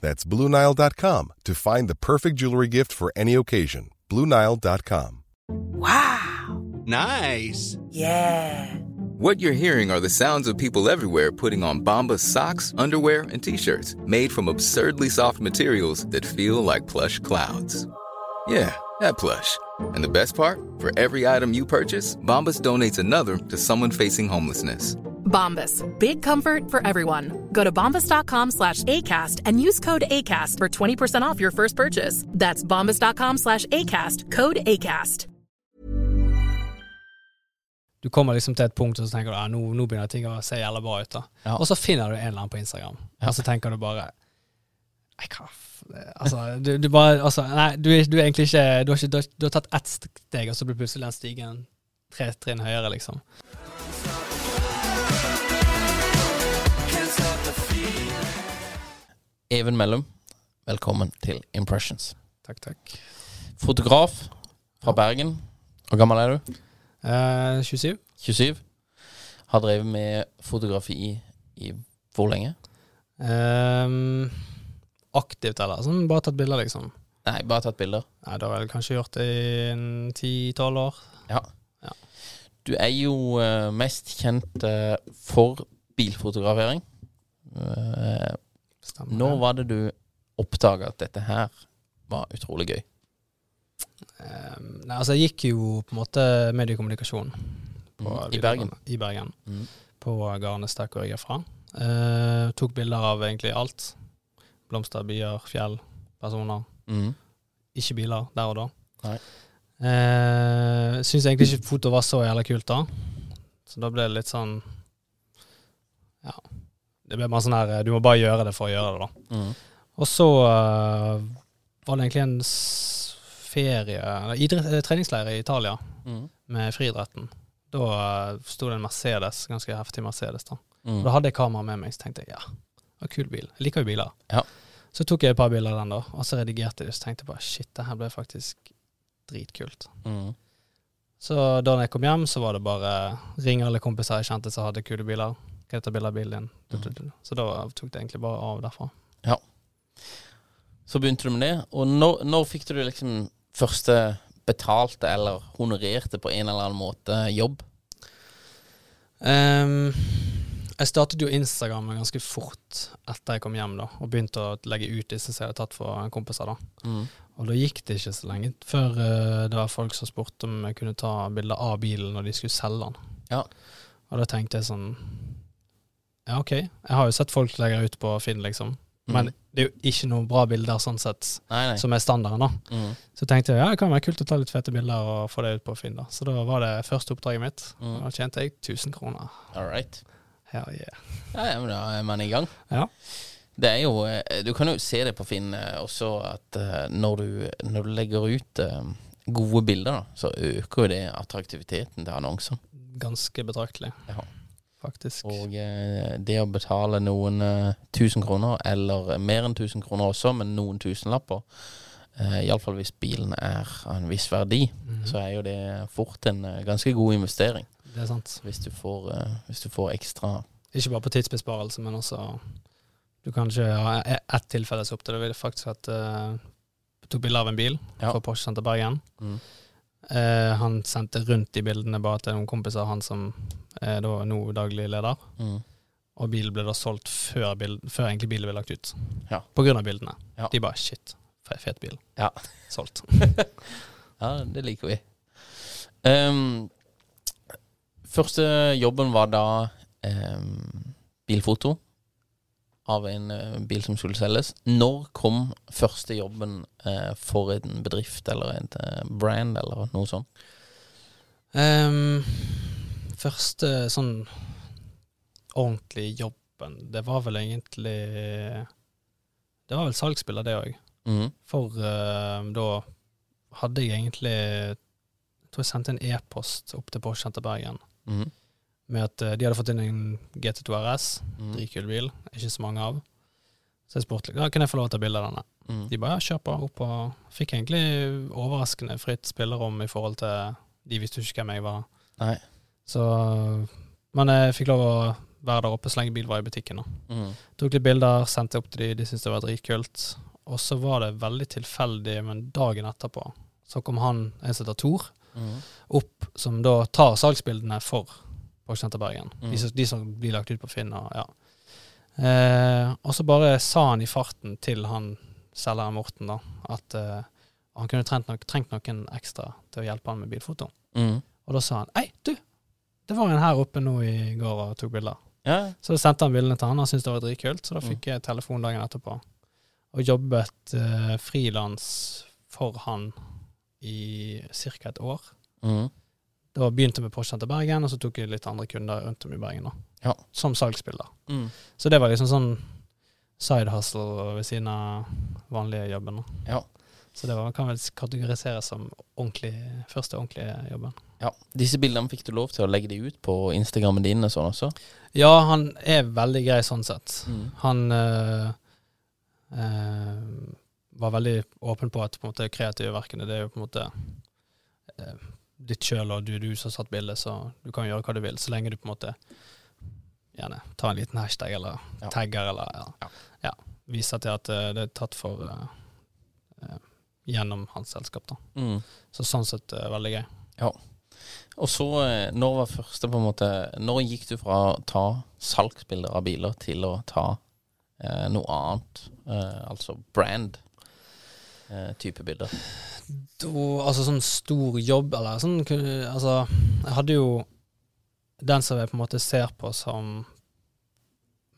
That's BlueNile.com to find the perfect jewelry gift for any occasion. BlueNile.com. Wow. Nice. Yeah. What you're hearing are the sounds of people everywhere putting on Bombas socks, underwear, and t-shirts made from absurdly soft materials that feel like plush clouds. Yeah, that plush. And the best part? For every item you purchase, Bombas donates another to someone facing homelessness. Bombas. Big comfort for everyone. Go to bombas.com slash ACAST and use code ACAST for 20% off your first purchase. That's bombas.com slash ACAST. Code ACAST. Du kommer liksom til et punkt og så tenker du ja, nå, nå begynner ting å se jævla bra ut. da. Ja. Og så finner du en eller annen på Instagram, Ja. og så tenker du bare Nei, hva. Altså, du, du bare Altså, nei, du, du er egentlig ikke Du har, ikke, du har, du har tatt ett steg, og så blir plutselig den stigen tre trinn høyere, liksom. Even Mellum, velkommen til Impressions. Takk, takk. Fotograf fra Bergen. Hvor gammel er du? Eh, 27? 27. Har drevet med fotografi i, i hvor lenge? Eh, aktivt, eller? Sånn bare tatt bilder, liksom? Nei, bare tatt bilder. Nei, da har jeg kanskje gjort det i ti-tolv år. Ja. Ja. Du er jo eh, mest kjent eh, for bilfotografering. Stemmer. når var det du oppdaga at dette her var utrolig gøy? Um, nei, altså, jeg gikk jo på en måte mediekommunikasjon på Mm, I Bergen? I Bergen. Mm. På Garnestek, hvor jeg er fra. Uh, tok bilder av egentlig alt. Blomster, bier, fjell, personer. Mm. Ikke biler der og da. Nei. Uh, Syns egentlig ikke foto var så jævla kult da. Så da ble det litt sånn Ja. Det ble bare sånn her Du må bare gjøre det for å gjøre det, da. Mm. Og så uh, var det egentlig en ferie idrett, eh, treningsleir i Italia Mm. med friidretten. Da uh, sto det en Mercedes, ganske heftig Mercedes. Da Mm. Da hadde jeg kamera med meg, så tenkte jeg ja, det var kul bil. Jeg liker jo biler. Ja. Så tok jeg et par bilder av den, da, og så redigerte jeg det. Så tenkte jeg bare shit, det her ble faktisk dritkult. Mm. Så da jeg kom hjem, så var det bare ringe alle kompiser jeg kjente som hadde kule biler. Kan jeg ta bilde av bilen din? Du, du, du. Så da tok det egentlig bare av derfra. Ja. Så begynte du med det. Og når, når fikk du liksom første betalte eller honorerte på en eller annen måte jobb? Um, jeg startet jo Instagram ganske fort etter jeg kom hjem, da, og begynte å legge ut disse som jeg hadde tatt for kompiser. da. Mm. Og da gikk det ikke så lenge før uh, det var folk som spurte om jeg kunne ta bilder av bilen når de skulle selge den. Ja. Og da tenkte jeg sånn Ja, OK. Jeg har jo sett folk legge ut på Finn, liksom. Men Mm. det er jo ikke noen bra bilder sånn sett, Nei, nei. som er standarden, da. Mm. Så tenkte jeg ja, det kan være kult å ta litt fete bilder og få det ut på Finn, da. Så da var det første oppdraget mitt. Mm. Da tjente jeg 1000 kroner. All right. Hell yeah. Ja, ja, men da er man i gang. Ja. Det er jo eh, Du kan jo se det på Finn eh, også, at eh, når du, når du legger ut gode bilder, da, så øker jo det attraktiviteten til annonser. Ganske betraktelig, Ja. Faktisk. Og eh, det å betale noen eh, tusen kroner, eller mer enn tusen kroner også, men noen tusenlapper, eh, iallfall hvis bilen er av en viss verdi, Mhm. så er jo det fort en eh, ganske god investering. Det er sant. Hvis du får, eh, hvis du får ekstra Ikke bare på tidsbesparelse, men også Du kan ikke ha e- ett tilfelle så opp til. Det ville faktisk at uh, tok bilde av en bil Ja. fra Porsche Center Bergen. mm. Eh, han sendte rundt de bildene bare til noen kompiser av han som er da nå daglig leder. Mm. Og bilen ble da solgt før, bild, før egentlig bilen ble lagt ut. Ja. På grunn av bildene. Ja. De bare shit, fe- fet bil. Ja. Solgt. Ja, det liker vi. Um, første jobben var da um, bilfoto av en eh, bil som skulle selges. Når kom første jobben eh, for en bedrift eller et eh, brand eller noe sånt? Um, første sånn ordentlige jobben, det var vel egentlig Det var vel salgsspiller, det òg. Mm. For uh, da hadde jeg egentlig Jeg tror jeg sendte en e-post opp til Porsche Center Bergen Mhm. Med at eh, de hadde fått inn en GT2 RS, mm. dritkul bil, ikke så mange av. Så jeg spurte ja, kan jeg få lov til å ta bilde av denne. Mm. De bare ja, kjør på. Opp og fikk egentlig overraskende fritt spillerom i forhold til De visste jo ikke hvem jeg var. Nei. Så Men jeg fikk lov å være der oppe så lenge bil var i butikken. da. Mm. Tok litt bilder, sendte opp til de, de syntes det var dritkult. Og så var det veldig tilfeldig, men dagen etterpå så kom han, en som heter Tor, mm. opp som da tar salgsbildene for Porsche Senterbergen. Mm. De, som, de som blir lagt ut på Finn. Og, ja. eh, og så bare sa han i farten til han selgeren Morten da, at eh, han kunne trengt, nok, trengt noen ekstra til å hjelpe han med bilfoto. Mm. Og da sa han Hei, du! Det var en her oppe nå i går og tok bilder. Ja. Så sendte han bildene til han, han syntes det var dritkult, så da Mm. fikk jeg telefon dagen etterpå. Og jobbet eh, frilans for han i ca. et år. Mhm. Da begynte jeg med Porsche til Bergen, og så tok jeg litt andre kunder rundt om i Bergen. da. Ja. Som salgsspiller. Mm. Så det var liksom sånn side hustle ved siden av vanlige jobben. da. Ja. Så det var, kan vel kategoriseres som ordentlig, første ordentlige jobben. ja. Disse bildene fikk du lov til å legge de ut på Instagrammen din og sånn også? Ja, han er veldig grei sånn sett. Mm. Han øh, øh, var veldig åpen på at på måte, kreative verkene det er jo på en måte eh, ditt sjøl, og du, du som har satt bildet, så du kan gjøre hva du vil, så lenge du på en måte gjerne tar en liten hashtag eller Ja. tagger eller ja, Ja. ja, viser til at uh, det er tatt for uh, uh, gjennom hans selskap. da. Mm. Så sånn sett veldig gøy. Og så, når var første på en måte Når gikk du fra å ta salgsbilder av biler til å ta noe annet? Altså brand eh, type bilder. Da, altså sånn stor jobb, eller sånn Altså, jeg hadde jo den som jeg på en måte ser på som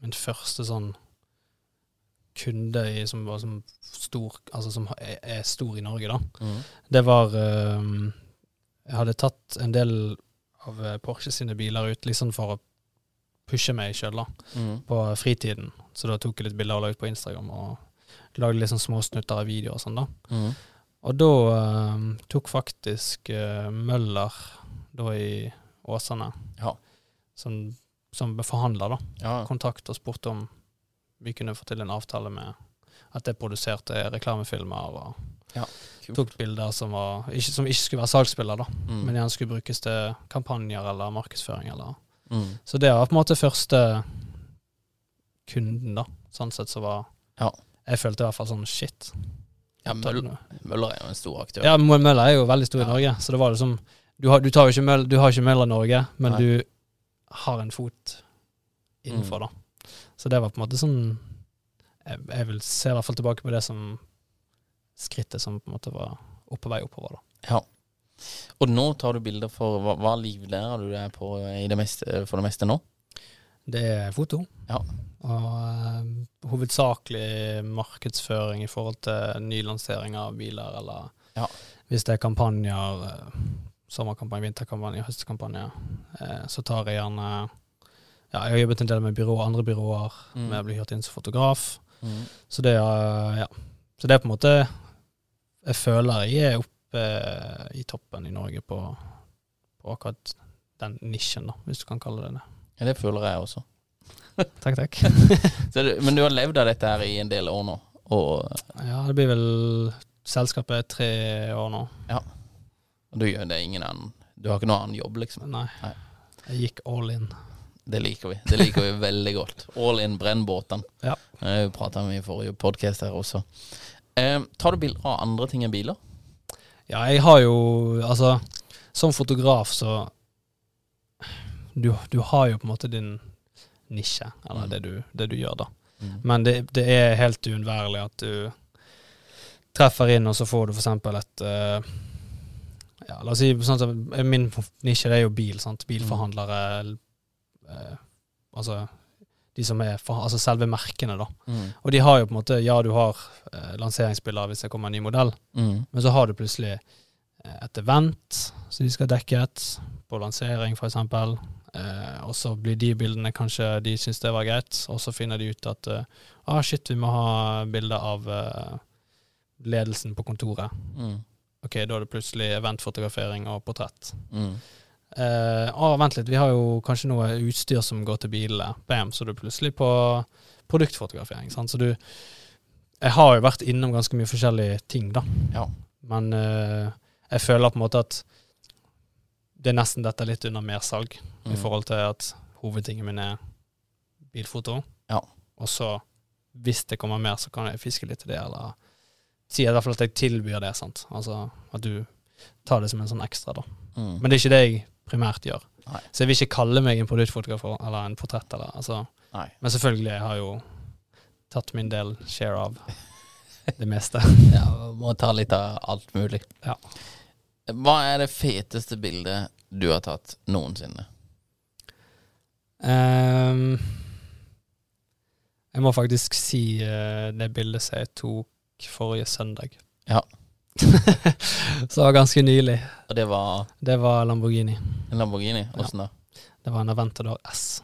min første sånn kunde i, som var som stor Altså som er, er stor i Norge, da. Mm. Det var um, Jeg hadde tatt en del av eh, Porsche sine biler ut liksom for å pushe meg sjøl, da, Mhm. på fritiden. Så da tok jeg litt bilder og la ut på Instagram, og lagde litt sånn små snutter av videoer og sånn, da. Mm. Og da uh, tok faktisk uh, Møller, da i Åsane, Ja. som, som forhandler, da, ja. kontakt og spurte om vi kunne få til en avtale med at jeg produserte reklamefilmer og ja, tok bilder som, var, ikke, som ikke skulle være salgsbilder, da, mm. men gjerne skulle brukes til kampanjer eller markedsføring. Eller. mm. Så det var på en måte første kunden, da, sånn sett som var Ja. Jeg følte i hvert fall sånn shit. ja Møller, Møller er jo en stor aktør. Ja, Møller er jo veldig stor i Ja. Norge, så det var liksom Du har, du tar jo ikke Møller, du har ikke Møller Norge, men Nei. du har en fot innenfor, Mm. da. Så det var på en måte sånn jeg, jeg vil se i hvert fall tilbake på det som skrittet som på en måte var på vei oppover, da. Ja. Og nå tar du bilder for Hva, hva livlærer du deg på i det meste, for det meste nå? Det er foto. Ja. Og uh, hovedsakelig markedsføring i forhold til nylansering av biler, eller Ja. hvis det er kampanjer, eh, sommerkampanje, vinterkampanje, høstkampanje, uh, så tar jeg gjerne Ja, jeg har jobbet en del med byrå, andre byråer, Mm. med å bli hørt inn som fotograf. Mm. Så det er, ja. Så det er på en måte Jeg føler jeg er oppe i toppen i Norge på, på akkurat den nisjen, da, hvis du kan kalle det det. Ja, det føler jeg også. Takk, takk. Du, men du har levd av dette her i en del år nå? Og Ja, det blir vel Selskapet tre år nå. Ja. Og du gjør det ingen annen Du har ikke noen annen jobb, liksom? Nei. Nei. Jeg gikk all in. Det liker vi. Det liker vi veldig godt. All in brennbåtene. Ja. Det prata vi i forrige podkast her også. Eh, tar du bilder av andre ting enn biler? Ja, jeg har jo Altså, som fotograf så Du, du har jo på en måte din nisje, eller Mm. det, du, det du gjør, da. Men det, det er helt uunnværlig at du treffer inn, og så får du for eksempel et uh, ja, La oss si sånn som min nisje det er jo bil. sant? Bilforhandlere. uh, altså de som er for, altså selve merkene, da. Mm. Og de har jo på en måte Ja, du har eh, lanseringsbilder hvis det kommer en ny modell, Mm. men så har du plutselig eh, et event som de skal dekke et, på lansering f.eks. Eh, og så blir de bildene kanskje de syns det var greit, og så finner de ut at eh, ah, shit, vi må ha bilder av eh, ledelsen på kontoret. Mm. Ok, da er det plutselig eventfotografering og portrett. Mm. Eh, ah, vent litt, vi har jo kanskje noe utstyr som går til bilene. Bam, så er plutselig på produktfotografering. Sant? Så du Jeg har jo vært innom ganske mye forskjellige ting, da. Ja. Men eh, jeg føler på en måte at det er nesten dette litt under mersalg, Mm. i forhold til at hovedtingen min er bilfoto. Ja. Og så, hvis det kommer mer, så kan jeg fiske litt til det, eller si i hvert fall at jeg tilbyr det. sant? Altså at du tar det som en sånn ekstra, da. Mm. Men det er ikke det jeg primært gjør. Nei. Så jeg vil ikke kalle meg en produktfotograf eller en portrett. Eller, altså. Men selvfølgelig, jeg har jo tatt min del share av det meste. Ja, må ta litt av alt mulig. Ja. Hva er det feteste bildet du har tatt noensinne? Ehm, jeg må faktisk si uh, det bildet som jeg tok forrige søndag. Ja. Så det var ganske nylig. Og det var Det var Lamborghini. en Lamborghini? Åssen da? Det var en Aventador S.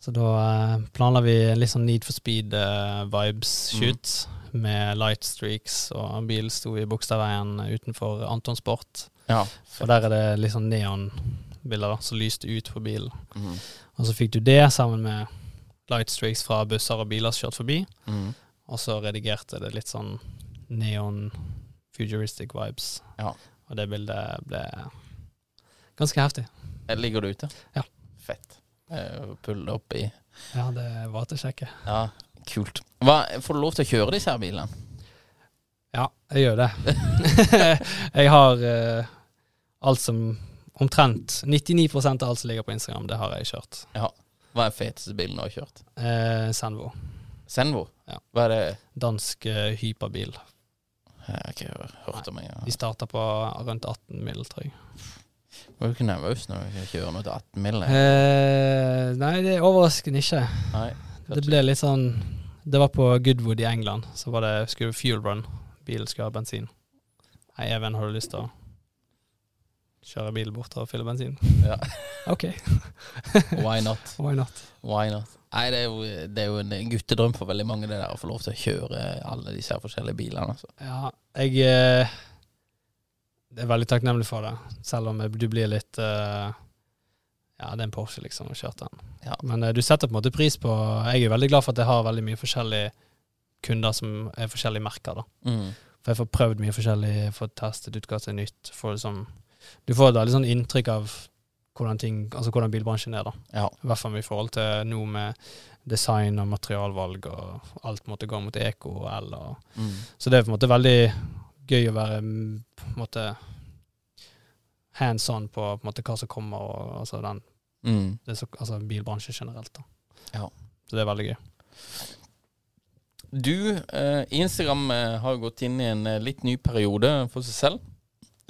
Så da uh, planla vi en litt sånn Need for Speed-vibes-shoot. Med light streaks, og bilen sto i Bogstadveien utenfor Anton Sport. Ja. Og der er det litt sånn neonbilder da, som lyste ut på bilen. Mm. Og så fikk du det sammen med lightstreaks fra busser og biler som kjørte forbi. Mm. Og så redigerte det litt sånn neon futuristic vibes. Ja. Og det bildet ble ganske heftig. Eh, Ligger det ute? Ja. Fett. Eh, Pull det opp i Ja, det var til sjekke. Ja, kult. Hva, får du lov til å kjøre disse her bilene? Ja, jeg gjør det. jeg har uh, alt som Omtrent 99% av alt som ligger på Instagram, det har jeg kjørt. Hva er feteste bilen du har kjørt? Eh, Senvo. Senvo? Ja. Hva er det? Dansk uh, hyperbil. Jeg har ikke hørt om De engang. starta på rundt 18 mil, tror jeg. Var du ikke nervøs når du kjører noe til 18 mil? Eh, nei, det er overraskende ikke. Nei. Det ble litt sånn Det var på Goodwood i England. Så var det skulle fuel run. Bilen skulle ha bensin. Hei, Even, har du lyst til å kjøre bil bort og fylle bensin? Ja. OK, Why not? why not? Why not? Nei, det er, jo, det er jo en guttedrøm for veldig mange det der å få lov til å kjøre alle disse forskjellige bilene. Altså. Ja, jeg eh, er veldig takknemlig for det, selv om du blir litt eh, Ja, det er en Porsche, liksom, å kjøre den. Ja. Men eh, du setter på en måte pris på Jeg er veldig glad for at jeg har veldig mye forskjellige kunder som er forskjellige merker, da. Mm. For jeg får prøvd mye forskjellig, får testet ut hva som er nytt. Får liksom, du får et veldig sånn inntrykk av hvordan, ting, altså hvordan bilbransjen er, da. Ja. I hvert fall i forhold til nå med design og materialvalg, og alt måtte gå mot eko og el. Mm. så det er på en måte veldig gøy å være på en måte hands on på, på en måte, hva som kommer, og altså, den, Mm. det, så, altså bilbransjen generelt. da. Ja. Så det er veldig gøy. Du, eh, Instagram eh, har gått inn i en eh, litt ny periode for seg selv.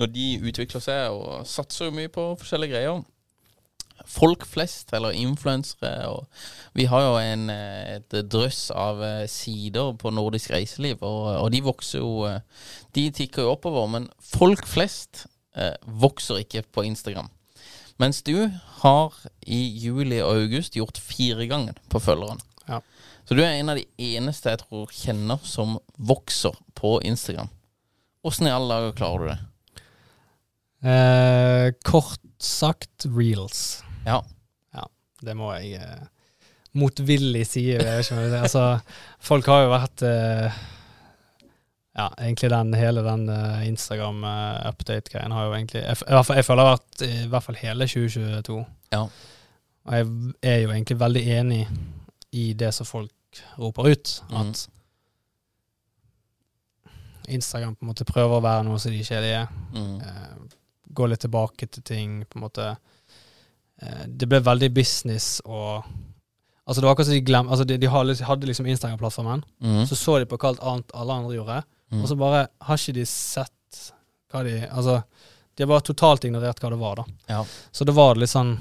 Og de utvikler seg og satser jo mye på forskjellige greier. Folk flest, eller influensere, og vi har jo en, eh, et drøss av eh, sider på nordisk reiseliv, og, og de vokser jo eh, De tikker jo oppover, men folk flest eh, vokser ikke på Instagram. Mens du har i juli og august gjort firegangen på følgeren. Ja. Så du er en av de eneste jeg tror kjenner som vokser på Instagram. Åssen i alle dager klarer du det? Eh, kort sagt reels. Ja. Det må jeg eh, motvillig si. Jeg vet ikke om det, altså, folk har jo vært eh, Ja, egentlig den, hele den eh, Instagram-update-greien har jo egentlig jeg, fall, jeg føler det har vært i hvert fall hele 2022. Ja. Og jeg er jo egentlig veldig enig i det som folk roper ut, at at Instagram på en måte prøver å være noe som de ikke er. Mm. Eh, gå litt tilbake til ting, på en måte. Eh, det ble veldig business og Altså Det var akkurat som de glemte altså de, de hadde liksom Instagram-plattformen, Mm. så så de på hva alt annet alle andre gjorde, Mm. og så bare har ikke de sett hva de Altså, de har bare totalt ignorert hva det var, da. Ja. Så da var det litt sånn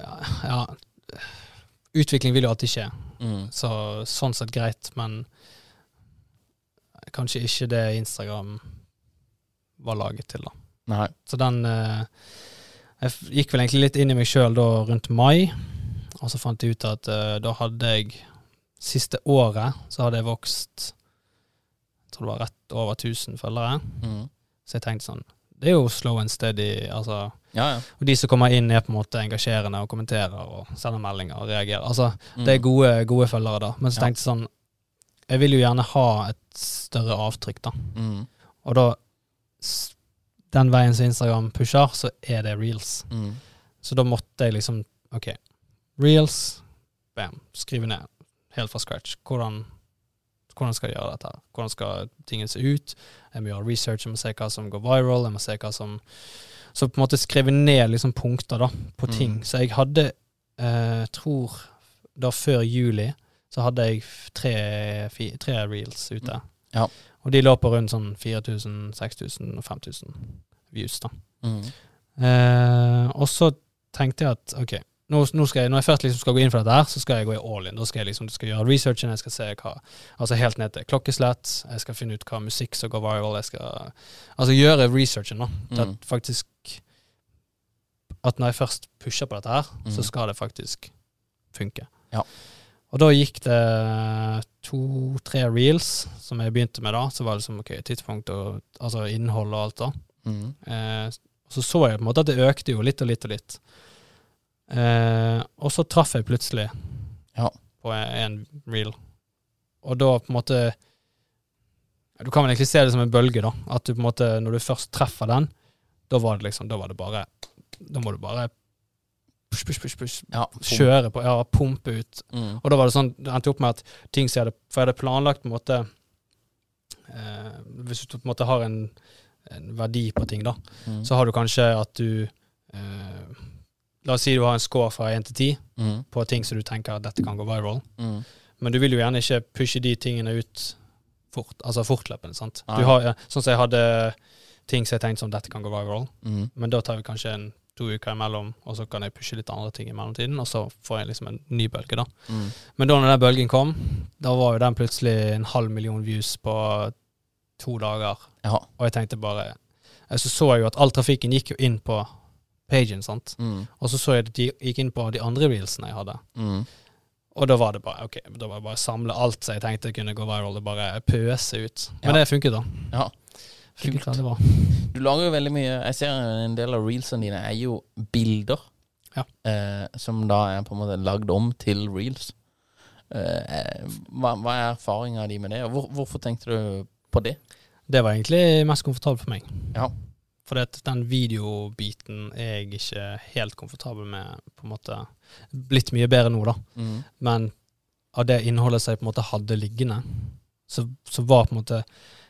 ja, ja Utvikling vil jo alltid skje, Mm. så sånn sett greit, men kanskje ikke det Instagram var laget til, da. Nei. Så den eh, Jeg gikk vel egentlig litt inn i meg sjøl da rundt mai, og så fant jeg ut at eh, da hadde jeg Siste året så hadde jeg vokst Jeg tror det var rett over 1000 følgere. Mm. Så jeg tenkte sånn Det er jo slow and steady. Altså, Ja, ja. og de som kommer inn, er på en måte engasjerende og kommenterer og sender meldinger og reagerer. Altså, Mm. det er gode, gode følgere, da. Men så Ja. tenkte jeg sånn Jeg vil jo gjerne ha et større avtrykk, da. Mm. Og da Den veien som Instagram pusher, så er det reels. Mm. Så da måtte jeg liksom OK. Reels, bam, skrive ned helt fra scratch. Hvordan, hvordan skal jeg gjøre dette? Hvordan skal tingene se ut? Jeg må gjøre research, jeg må se hva som går viral, jeg må se hva som Så på en måte skrive ned liksom punkter da, på ting. Mm. Så jeg hadde, eh, tror da før juli, så hadde jeg tre, tre reels ute. Mm. Ja. Og de lå på rundt sånn 4000, 6000 og 5000 views, da. Mm. Eh, og så tenkte jeg at ok, nå, nå jeg, når jeg først liksom skal gå inn for dette her, så skal jeg gå i all in. Da skal jeg liksom skal gjøre researchen, jeg skal se hva Altså helt ned til klokkeslett, jeg skal finne ut hva musikk som går viral, jeg skal Altså gjøre researchen, da. Mm. at faktisk At når jeg først pusher på dette her, så Mm. skal det faktisk funke. Ja. Og da gikk det to-tre reels som jeg begynte med da. Så var det liksom ok, tidspunkt og altså innhold og alt da. Mm. Eh, så så jeg på en måte at det økte jo litt og litt og litt. Eh, og så traff jeg plutselig Ja. på en reel. Og da på en måte Du kan vel egentlig se det som en bølge, da. At du på en måte, når du først treffer den, da var det liksom Da var det bare Da må du bare push, push, push, push. Ja. Kjøre på, ja, pumpe ut. Mm. Og da var det sånn, det endte opp med at ting som jeg hadde For jeg hadde planlagt på en måte eh, Hvis du på en måte har en, en verdi på ting, da, Mm. så har du kanskje at du eh, La oss si du har en score fra 1 til 10 Mm. på ting som du tenker at dette kan gå viral. Mm. Men du vil jo gjerne ikke pushe de tingene ut fort, altså fortløpende. sant? Du har, sånn som jeg hadde ting som jeg tenkte som dette kan gå viral, Mm. men da tar vi kanskje en to uker imellom, og så kan jeg pushe litt andre ting i mellomtiden, og så får jeg liksom en ny bølge, da. Mm. Men da når den bølgen kom, da var jo den plutselig en halv million views på to dager. Ja. Og jeg tenkte bare eh, Så så jeg jo at all trafikken gikk jo inn på pagen, sant. Mm. Og så så jeg at de gikk inn på de andre reelsene jeg hadde. Mm. Og da var det bare ok, da var det bare å samle alt som jeg tenkte kunne gå viral, og bare pøse ut. Men Ja. det funket, da. Ja. Kult. Du lager jo veldig mye Jeg ser en del av reelsene dine er jo bilder. Ja. Eh, som da er på en måte lagd om til reels. Eh, hva, hva er erfaringa di med det, og hvor, hvorfor tenkte du på det? Det var egentlig mest komfortabelt for meg. Ja. For den videobiten er jeg ikke helt komfortabel med, på en måte. Blitt mye bedre nå, da. Mm. Men av det innholdet som jeg på en måte hadde liggende, så, så var på en måte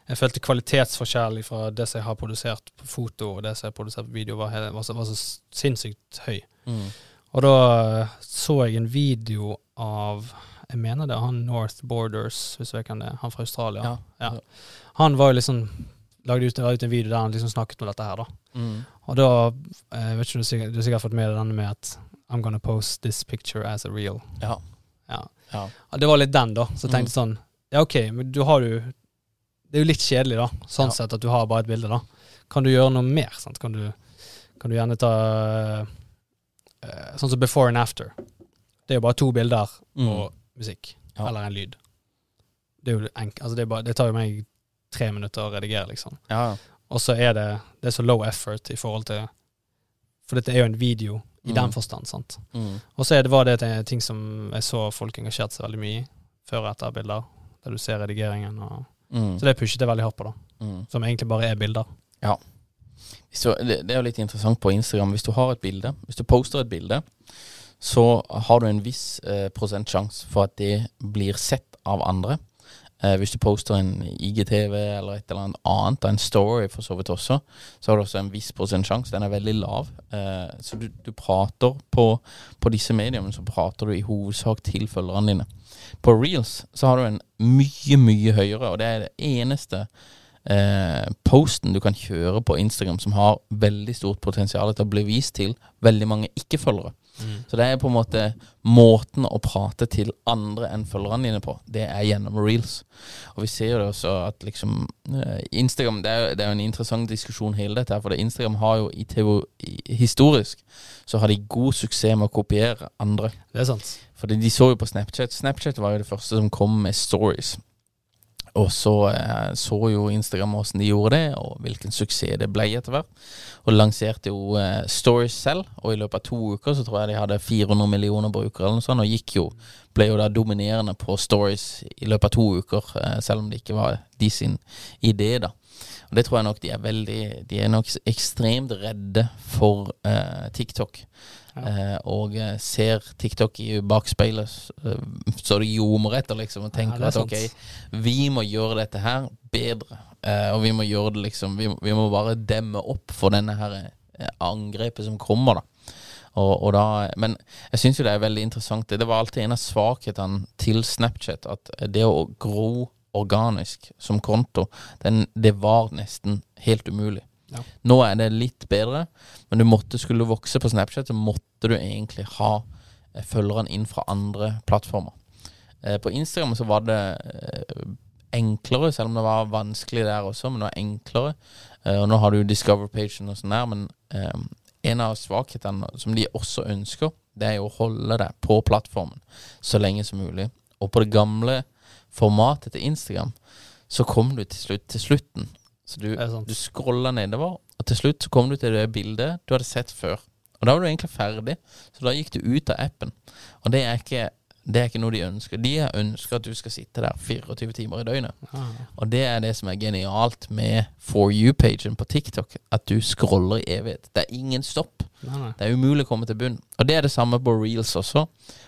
Jeg følte kvalitetsforskjell fra det som jeg har produsert på foto, og det som jeg har produsert på video, var, hele, var, så, var så sinnssykt høy. Mm. Og da eh, så jeg en video av Jeg mener det er han North Borders, hvis du vet hvem det er. Han fra Australia. Ja. Ja. Han var jo liksom lagde ut, ut en video der han liksom snakket om dette her, da. Mm. Og da jeg vet ikke du, sikkert, du har sikkert fått med deg denne med at I'm gonna post this picture as a real. Ja. Ja. Det var litt den, da. Så jeg Mm. tenkte sånn Ja, OK, men du har jo Det er jo litt kjedelig, da, sånn Ja. sett at du har bare et bilde, da. Kan du gjøre noe mer? sant? Kan du, kan du gjerne ta eh, Sånn som before and after. Det er jo bare to bilder Mm. og musikk. Ja. Eller en lyd. Det altså det, bare, det tar jo meg tre minutter å redigere, liksom. ja. Og så er det Det er så low effort i forhold til For dette er jo en video i Mm. den forstand, sant. Mm. Og så det, var det en ting som jeg så folk engasjerte seg veldig mye i, før og etter bilder, der du ser redigeringen. Og, Mm. så det pushet jeg veldig hardt på, da. Mm. Som egentlig bare er bilder. Hvis du, det, det er jo litt interessant på Instagram. Hvis du har et bilde, hvis du poster et bilde, så har du en viss eh, prosent sjanse for at det blir sett av andre. Eh, hvis du poster en IGTV eller et eller annet, en story for så vidt også, så har du også en viss prosent sjanse. Den er veldig lav. Eh, så du, du prater på, på disse mediene, så prater du i hovedsak til følgerne dine. På reels så har du en mye, mye høyere, og det er det eneste eh, posten du kan kjøre på Instagram som har veldig stort potensial til å bli vist til veldig mange ikke-følgere. Mm. Så det er på en måte måten å prate til andre enn følgerne dine på. Det er gjennom reels. Og vi ser jo det også at liksom eh, Instagram Det er det er jo en interessant diskusjon hele dette her, for det Instagram har jo i teori, historisk så har de god suksess med å kopiere andre. Det er sant. Fordi de så jo på Snapchat. Snapchat var jo det første som kom med stories. Og så eh, så jo Instagram hvordan de gjorde det, og hvilken suksess det ble etter hvert. Og lanserte jo eh, Stories selv, og i løpet av to uker så tror jeg de hadde 400 millioner brukere eller noe sånt, og gikk jo, ble jo da dominerende på Stories i løpet av to uker, eh, selv om det ikke var de sin idé, da. Og det tror jeg nok de er veldig De er nok ekstremt redde for eh, TikTok. Eh, og eh, ser TikTok i bakspeilet, eh, så det ljomer etter, liksom, og tenker er at ok, vi må gjøre dette her bedre. Eh, og vi må gjøre det liksom Vi, vi må bare demme opp for denne her eh, angrepet som kommer, da. Og, og da men jeg syns jo det er veldig interessant. Det, det var alltid en av svakhetene til Snapchat. At det å gro organisk som konto, den, det var nesten helt umulig. Ja. Nå er det litt bedre, men du måtte, skulle vokse på Snapchat, så måtte du egentlig ha eh, følgerne inn fra andre plattformer. Eh, på Instagram så var det eh, enklere, selv om det var vanskelig der også, men det var enklere. Eh, og nå har du Discover-pagen og sånn der, men eh, en av svakhetene som de også ønsker, det er jo å holde deg på plattformen så lenge som mulig. Og på det gamle formatet til Instagram, så kom du til slutt til slutten. Så du, du scrolla nedover, og til slutt så kom du til det bildet du hadde sett før. Og da var du egentlig ferdig, så da gikk du ut av appen. Og det er ikke, det er ikke noe de ønsker. De ønsker at du skal sitte der 24 timer i døgnet. Ah, Og det er det som er genialt med For you-pagen på TikTok. At du scroller i evighet. Det er ingen stopp. nei, nei. Det er umulig å komme til bunn. Og det er det samme på reels også.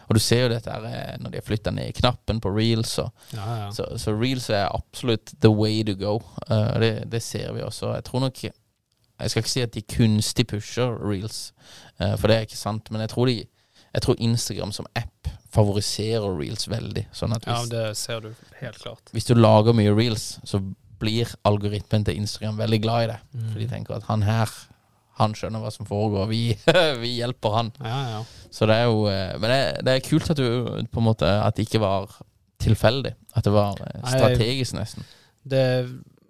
Og du ser jo dette her eh, når de har flytta ned knappen på reels. Og, Ja, ja. så, så reels er absolutt the way to go. Uh, det, det ser vi også. Jeg tror nok Jeg skal ikke si at de kunstig pusher reels, uh, for det er ikke sant. Men jeg tror, de, jeg tror Instagram som app favoriserer reels veldig. Sånn at ja, det ser du helt klart. hvis du lager mye reels, så blir algoritmen til Instagram veldig glad i det. Mm. For de tenker at han her, han skjønner hva som foregår. Vi, vi hjelper han. Ja, ja. Så det er jo eh, Men det, det er kult at du på en måte At det ikke var tilfeldig. At det var eh, strategisk, nesten. Det,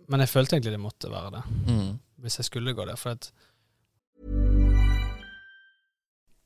men jeg følte egentlig det måtte være det, Mm. hvis jeg skulle gå der. For at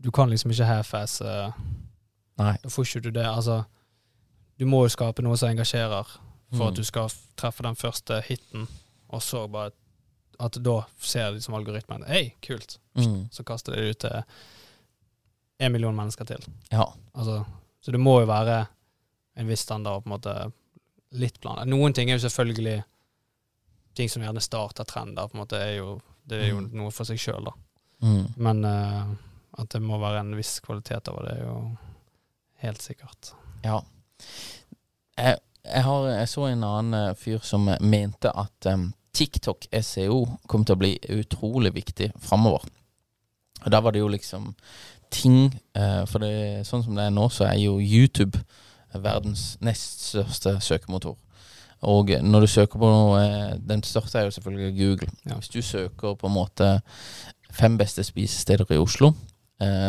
du kan liksom ikke half-ass uh, Nei. Da får ikke du det. Altså, du må jo skape noe som engasjerer for Mm. at du skal treffe den første hiten, og så bare at da ser liksom algoritmen Hei, kult. Mm. Så kaster det ut til en million mennesker til. Ja. Altså, så det må jo være en viss standard på en måte litt plan. Noen ting er jo selvfølgelig ting som gjerne starter trender, på en måte er jo, det er jo Mm. noe for seg sjøl, da. Mm. Men eh, at det må være en viss kvalitet over det, er jo helt sikkert. Ja. Jeg, jeg, har, jeg så en annen eh, fyr som mente at um, TikTok SEO kom til å bli utrolig viktig framover. Og da var det jo liksom ting uh, For det, sånn som det er nå, så er jo YouTube verdens nest største søkemotor. Og når du søker på noe Den største er jo selvfølgelig Google. Ja. Hvis du søker på en måte fem beste spisesteder i Oslo, eh,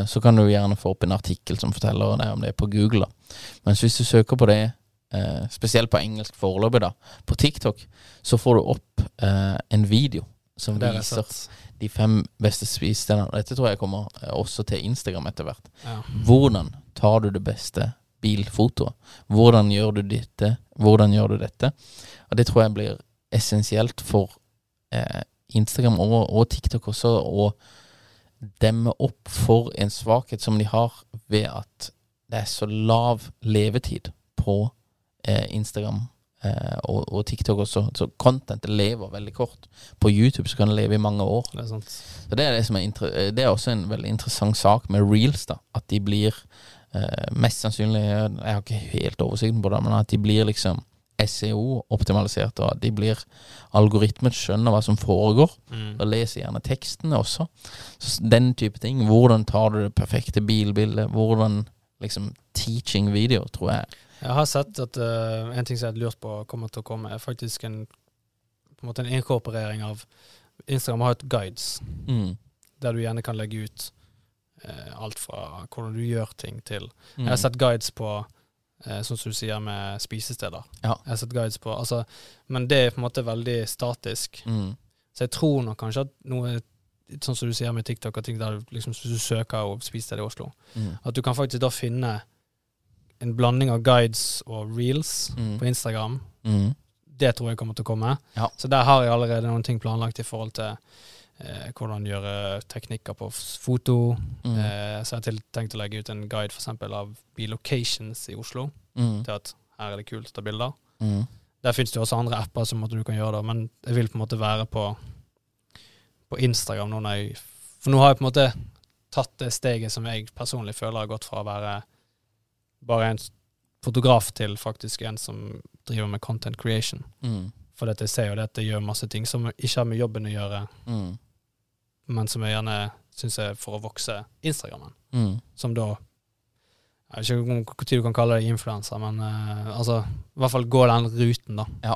så kan du gjerne få opp en artikkel som forteller deg om det på Google. da. Mens hvis du søker på det, eh, spesielt på engelsk foreløpig, da, på TikTok, så får du opp eh, en video som viser de fem beste spisestedene. Dette tror jeg kommer eh, også til Instagram etter hvert. Ja. Hvordan tar du det beste bilfotoet? Hvordan gjør du dette? Hvordan gjør du dette? Og det tror jeg blir essensielt for eh, Instagram og, og TikTok også å demme opp for en svakhet som de har ved at det er så lav levetid på eh, Instagram eh, og, og, TikTok også. Så contentet lever veldig kort. På YouTube så kan det leve i mange år. Det er. Så det er, det, som er, det er også en veldig interessant sak med reels. da At de blir eh, mest sannsynlig Jeg har ikke helt oversikten på det, men at de blir liksom SEO-optimalisert, og de blir algoritmet skjønner hva som foregår, mm. og leser gjerne tekstene også. Så den type ting. Hvordan tar du det perfekte bilbildet? Hvordan liksom teaching video, tror jeg. Jeg har sett at uh, en ting som jeg har lurt på kommer til å komme, er faktisk en på en en inkorporering av Instagram har et guides, mm. der du gjerne kan legge ut uh, alt fra hvordan du gjør ting, til mm. Jeg har sett guides på sånn som du sier med spisesteder. Ja. Jeg har sett guides på altså, Men det er på en måte veldig statisk. Mm. Så jeg tror nok kanskje at noe Sånn som du sier med TikTok og ting der liksom, hvis du søker og spisested i Oslo, mm. at du kan faktisk da finne en blanding av guides og reels mm. på Instagram. Mm. Det tror jeg kommer til å komme. Ja. Så der har jeg allerede noen ting planlagt i forhold til eh, hvordan gjøre teknikker på foto. Mm. Eh, så jeg har tenkt å legge ut en guide for eksempel, av bilocations i Oslo. Mm. Til at her er det kult å ta bilder. Mm. Der fins det også andre apper som du kan gjøre det, men jeg vil på en måte være på, på Instagram nå når jeg For nå har jeg på en måte tatt det steget som jeg personlig føler har gått fra å være bare en fotograf til faktisk en som driver med content creation. Mm. For dette, jeg ser jo det at det gjør masse ting som ikke har med jobben å gjøre. Mm men som jeg gjerne syns er for å vokse Instagrammen. Mm. Som da Jeg vet ikke hvor tid du kan kalle det influenser, men uh, altså i hvert fall gå den ruten, da. Ja.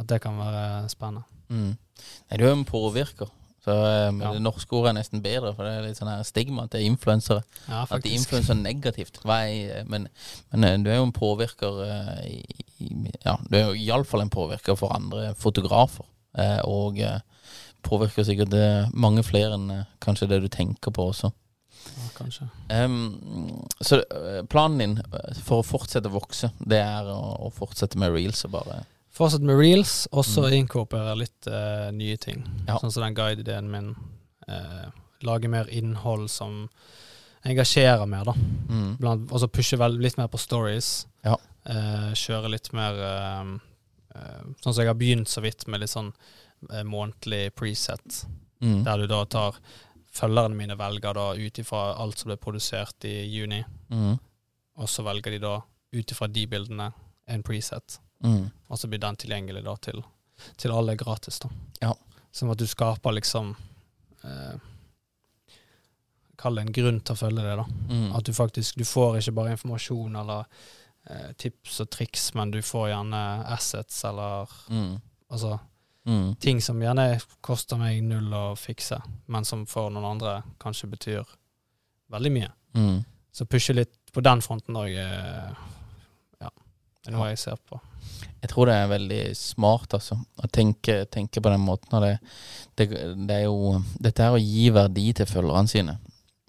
At det kan være spennende. Mm. Nei, du er jo en påvirker. Så um, ja. Det norske ordet er nesten bedre, for det er litt sånn her stigma til influensere. Ja, at de influenser negativt. Jeg, men, men, du er jo en påvirker uh, i, Ja, du er jo iallfall en påvirker for andre fotografer. Uh, og påvirker sikkert det mange flere enn eh, kanskje det du tenker på også. Ja, kanskje. Um, så eh, planen din eh, for å fortsette å vokse, det er å, å fortsette med reels og bare Fortsette med reels, og så mm. inkorporere litt uh, nye ting. Ja. Sånn som den guide-ideen min. Uh, lage mer innhold som engasjerer mer, da. Mm. og så pushe vel, litt mer på stories. Ja. Uh, kjøre litt mer Sånn som jeg har begynt så vidt med litt sånn månedlig preset, mm. der du da tar Følgerne mine velger da ut ifra alt som ble produsert i juni, mm. og så velger de da ut ifra de bildene en preset, mm. og så blir den tilgjengelig da til, til alle gratis, da. Ja. Sånn at du skaper liksom eh, Kall det en grunn til å følge det, da. Mm. At du faktisk Du får ikke bare informasjon eller eh, tips og triks, men du får gjerne assets eller mm. Altså Mm. Ting som gjerne koster meg null å fikse, men som for noen andre kanskje betyr veldig mye. Mm. Så pushe litt på den fronten òg, eh, ja, er noe jeg ser på. Jeg tror det er veldig smart, altså, å tenke, tenke på den måten. Det, det, det, er jo Dette er å gi verdi til følgerne sine.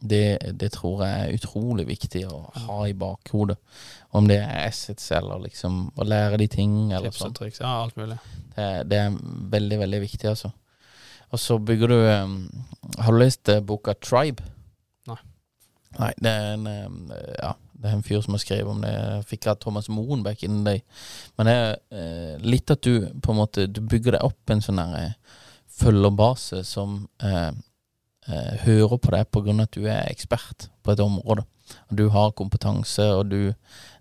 Det, det, tror jeg er utrolig viktig å ha i bakhodet. Om det er assets eller liksom å lære de ting. Eller Tips og triks, ja, alt mulig. Det, det, er veldig, veldig viktig, altså. Og så bygger du um, Har du lest uh, boka Tribe? Nei. Nei, det er en um, Ja, det er en fyr som har skrevet om det. Jeg fikk av Thomas Moen back in the day. Men det er uh, litt at du på en måte Du bygger deg opp en sånn der uh, følgerbase som uh, hører på deg av at du er ekspert på et område. Og du har kompetanse, og du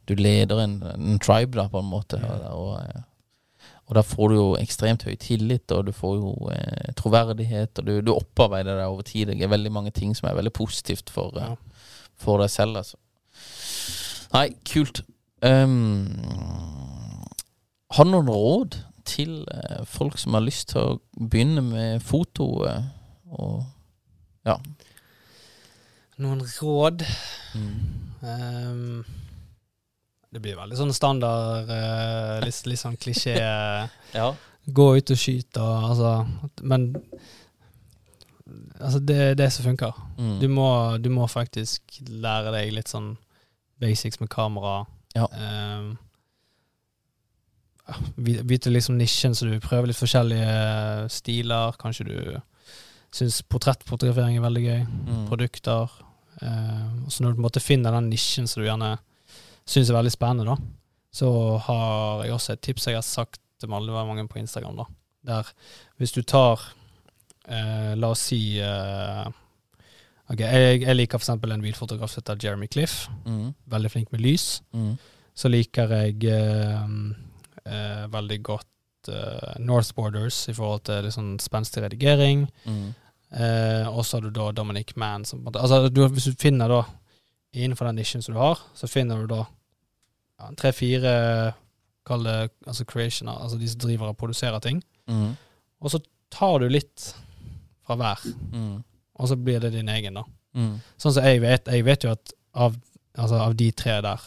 du leder en, en tribe, da, på en måte. Og, og, eh, og da får du jo ekstremt høy tillit, og du får jo eh, troverdighet, og du, du opparbeider deg over tid. Det er veldig mange ting som er veldig positivt for, ja. for deg selv, altså. Nei, kult. Um, har du noen råd til eh, folk som har lyst til å begynne med foto? Eh, og ja. Noen råd? Mm. um, det blir veldig sånn standard, uh, litt, litt sånn klisjé. Ja. Gå ut og skyte og altså Men altså, det er det som funker. Mm. Du, må, du må faktisk lære deg litt sånn basics med kamera. Ja. Um, vite liksom nisjen, så du prøver litt forskjellige stiler. Kanskje du syns portrettfotografering er veldig gøy. Mm. Produkter. Eh, så når du på en måte finner den nisjen som du gjerne syns er veldig spennende, da, så har jeg også et tips jeg har sagt til mange på Instagram. da, Der hvis du tar eh, La oss si eh, Ok, jeg, jeg liker eksempel en bilfotograf som heter Jeremy Cliff. Mm. Veldig flink med lys. Mm. Så liker jeg eh, eh, veldig godt eh, North Borders i forhold til liksom spenstig redigering. Mm. Uh, og så har du da Dominic Mann. Som, altså, du, hvis du finner da innenfor den nisjen som du har, så finner du da ja, tre-fire Kall det altså creationer, altså de som driver og produserer ting. Mm. Og så tar du litt fra hver, Mm. og så blir det din egen, da. Mm. Sånn som jeg vet, jeg vet jo at av, altså av de tre der,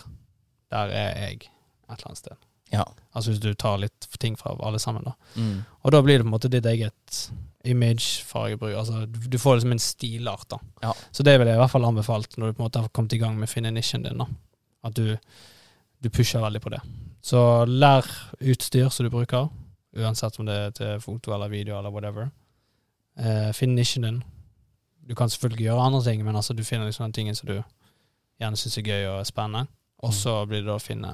der er jeg et eller annet sted. Ja. Altså hvis du tar litt ting fra alle sammen, da. Mm. Og da blir det på en måte ditt eget image-fargebruk. Altså du, får liksom en stilart, da. Ja. Så det vil jeg i hvert fall anbefalt når du på en måte har kommet i gang med å finne nisjen din, da. At du, du pusher veldig på det. Så lær utstyr som du bruker, uansett om det er til foto eller video eller whatever. Eh, finn nisjen din. Du kan selvfølgelig gjøre andre ting, men altså du finner liksom den tingen som du gjerne syns er gøy og spennende. Og så blir det da å finne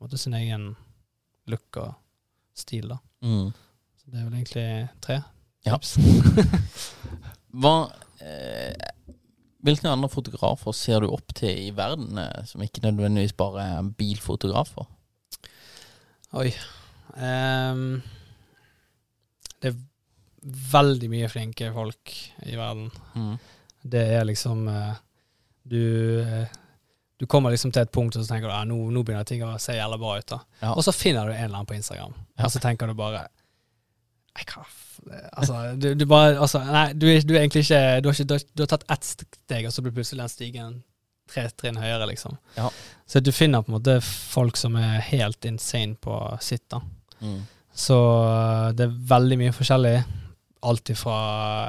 måte, sin egen look og stil, da. Mm. Så det er vel egentlig tre Ja. tips. Hva eh, Hvilke andre fotografer ser du opp til i verden, eh, som ikke nødvendigvis bare er bilfotografer? Oi. um, det er veldig mye flinke folk i verden. Mm. Det er liksom eh, Du eh, Du kommer liksom til et punkt og så tenker du ja, nå, nå begynner ting å se jævlig bra ut. da Ja. Og så finner du en eller annen på Instagram, Ja. og så tenker du bare Altså, du, du bare altså, Nei, du, du er egentlig ikke Du har, ikke, du har, tatt ett steg, og så blir plutselig den stigen tre trinn høyere, liksom. Ja. Så du finner på en måte folk som er helt insane på sitt, da. Mm. Så øh, det er veldig mye forskjellig. Alt ifra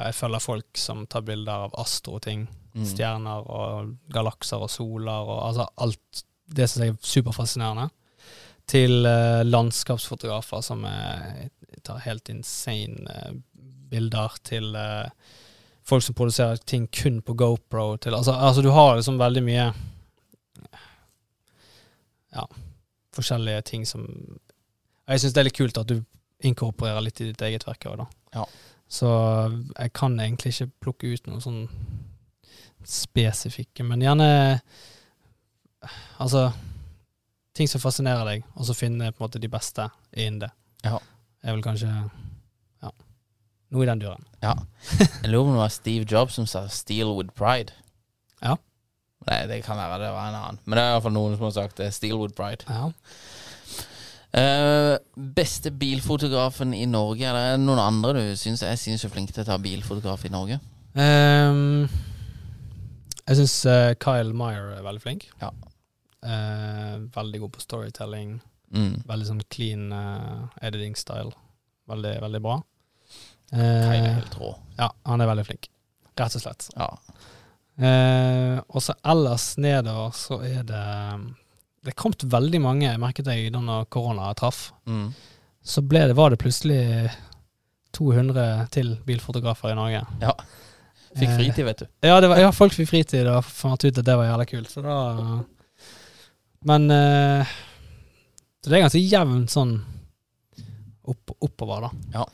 Jeg følger folk som tar bilder av astro-ting. Mm. Stjerner og galakser og soler og altså alt det som er superfascinerende. Til uh, landskapsfotografer som er, tar helt insane uh, bilder. Til uh, folk som produserer ting kun på GoPro. Til, altså, altså du har liksom veldig mye Ja, forskjellige ting som Jeg syns det er litt kult at du inkorporerer litt i ditt eget verk òg, da. Ja. Så jeg kan egentlig ikke plukke ut noe sånn spesifikke, men gjerne Altså ting som fascinerer deg, og så finne på en måte de beste innen det. Ja. Er vel kanskje ja, noe i den duren. Ja. Jeg lurer på om det var Steve Jobs som sa 'steal with pride'. Ja. Nei, det kan være det var en annen. Men det er iallfall noen som har sagt det. 'Steal with pride'. Ja. Uh, beste bilfotografen i Norge? Er det noen andre du syns er sinnssykt flink til å ta bilfotograf i Norge? Ehm, jeg syns Kyle Meyer er veldig flink. Ja. Uh, veldig god på storytelling. Mm. Veldig sånn clean uh, editing style. Veldig, veldig bra. Kyle er Eh, helt rå. ja, han er veldig flink. Rett og slett. Ja. Eh, og så ellers nedover så er det Det er kommet veldig mange, merket jeg da korona traff. Mm. Så ble det, var det plutselig 200 til bilfotografer i Norge. ja. Fikk Eh, fritid, vet du. Ja, det var, ja, folk fikk fritid og fant ut at det var jævla kult. Så da Men uh, Så det er ganske jevnt sånn opp, oppover, da. Ja.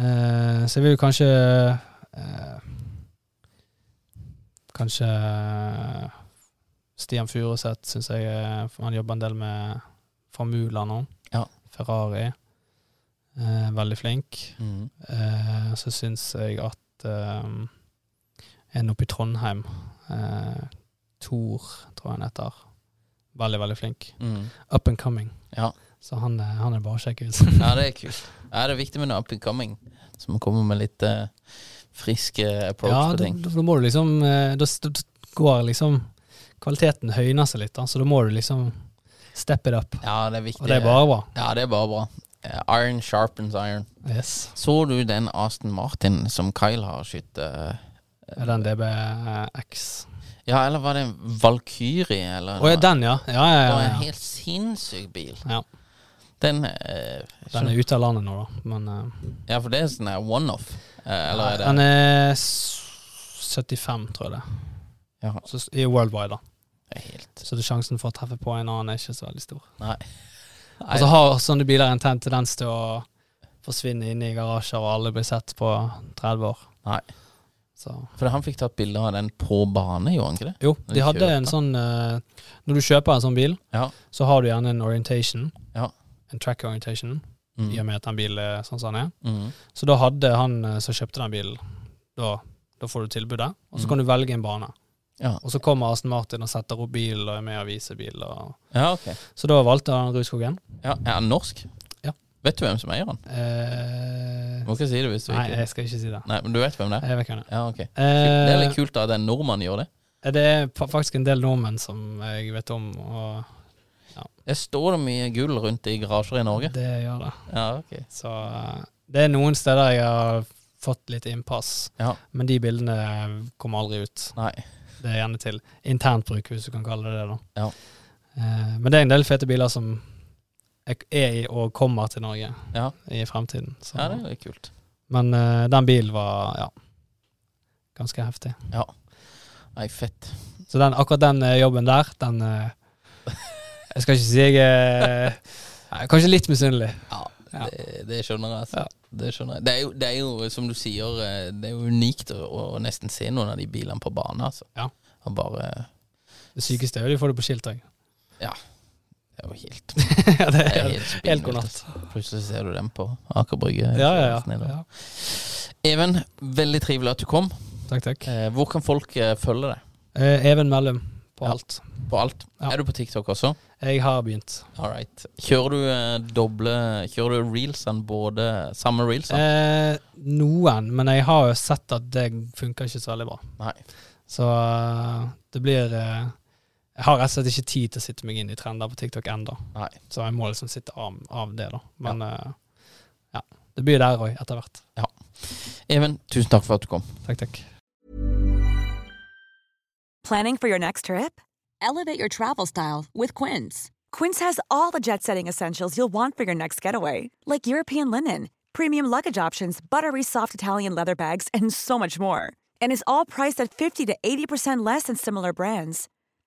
Uh, så jeg vil jo kanskje uh, Kanskje Stian Furuseth syns jeg Han jobber en del med Formula nå. Ja. Ferrari. Veldig flink. Mm. Så syns jeg at en oppe i Trondheim, eh, Tor, tror jeg han heter, veldig, veldig flink. Mm. Up and coming. Ja. Så han, er- han er bare å sjekke ut. ja, det er kult. Ja, det er viktig med noe up and coming, som kommer med litt eh, frisk eh, approach ja, på da, Ja, da må du liksom eh, Da går liksom Kvaliteten høyner seg litt, da, så da må du liksom step it up. Ja, det er viktig. Og det er bare bra. Ja, det er bare bra. Eh, Iron sharpens iron. Yes. Så du den Aston Martin som Kyle har skutt? eh, Er den DBX? Ja, eller var det en Valkyrie? Eller Å ja, den, ja. Ja, ja, Det var en helt sinnssyk bil. Ja. Den eh, Den er ute av landet nå, da. Men eh, Ja, for det er sånn her one-off. Eh, eller er det Den er s- 75, tror jeg det. Ja, Så s- I worldwide, da. det er helt Så det sjansen for å treffe på en annen er ikke så veldig stor. Nei. Og så har sånne biler en ten- tendens til å forsvinne inne i garasjer, og alle blir sett på 30 år. Nei. Så For han fikk tatt bilde av den på bane, gjorde han ikke det? Jo, de de hadde kjøper. en sånn uh, Når du kjøper en sånn bil, Ja. så har du gjerne en orientation. Ja. En track orientation, Mm. i og med at den bilen er sånn som den er. Mm. Så da hadde han eh, som kjøpte den bilen, da, da får du tilbudet, og så Mm. kan du velge en bane. Ja. Og så kommer Aston Martin og setter opp bil og er med og viser bil. Og... ja, okay. Så da valgte han Rudskogen. Ja, er han norsk? Ja. Vet du hvem som eier den? Uh, du Må ikke si det hvis du nei, ikke jeg skal ikke si det. Nei, men du vet hvem det er? Jeg vet hvem det er. Ja, ok. Det er litt Eh, kult da at en nordmann gjør det. det er faktisk en del nordmenn som jeg vet om, og Det står det mye gull rundt i garasjer i Norge. det gjør det. Ja, ok. Så eh, det er noen steder jeg har fått litt innpass, Ja. men de bildene kommer aldri ut. Nei. Det er gjerne til internt bruk, hvis du kan kalle det det. da. Ja. Eh, men det er en del fete biler som er er i og kommer til Norge Ja. i fremtiden. Så. ja, det er jo kult. Men uh, den bilen var ja, ganske heftig. Ja. Nei, fett. Så den, akkurat den uh, jobben der, den uh, Jeg skal ikke si jeg er Kanskje litt misunnelig. Ja, Ja. Det, det skjønner jeg. Altså. Ja. Det, skjønner jeg. Det, er jo, det er jo, som du sier, det er jo unikt å, å nesten se noen av de bilene på bane. Altså. Ja. Og bare Det sykeste er jo de får det på skilt òg. Det er jo helt, ja, det er helt, god natt. altså. Plutselig ser du dem på Aker Brygge. Ja, ja, ja. Ja. Even, veldig trivelig at du kom. Takk, takk. Eh, hvor kan folk eh, følge deg? Eh, Even Mellum på Ja. alt. På alt? Ja. Er du på TikTok også? Jeg har begynt. All right. Kjører du eh, doble Kjører du reelsene både Samme reelsene? Eh, noen, men jeg har jo sett at det funker ikke så veldig bra. Nei. Så eh, det blir eh, Jeg har rett og slett ikke tid til å sitte meg inn i trender på TikTok ennå. Nei. Så jeg må liksom sitte av, av det, da. Men eh, ja. Det blir der òg, etter hvert. Even, tusen takk for at du kom. Takk, takk. Planning for your next trip? Elevate your travel style with Quince. Quince has all the jet setting essentials you'll want for your next getaway, like European linen, premium luggage options, buttery soft Italian leather bags, and so much more. And is all priced at 50 to 80% less than similar brands.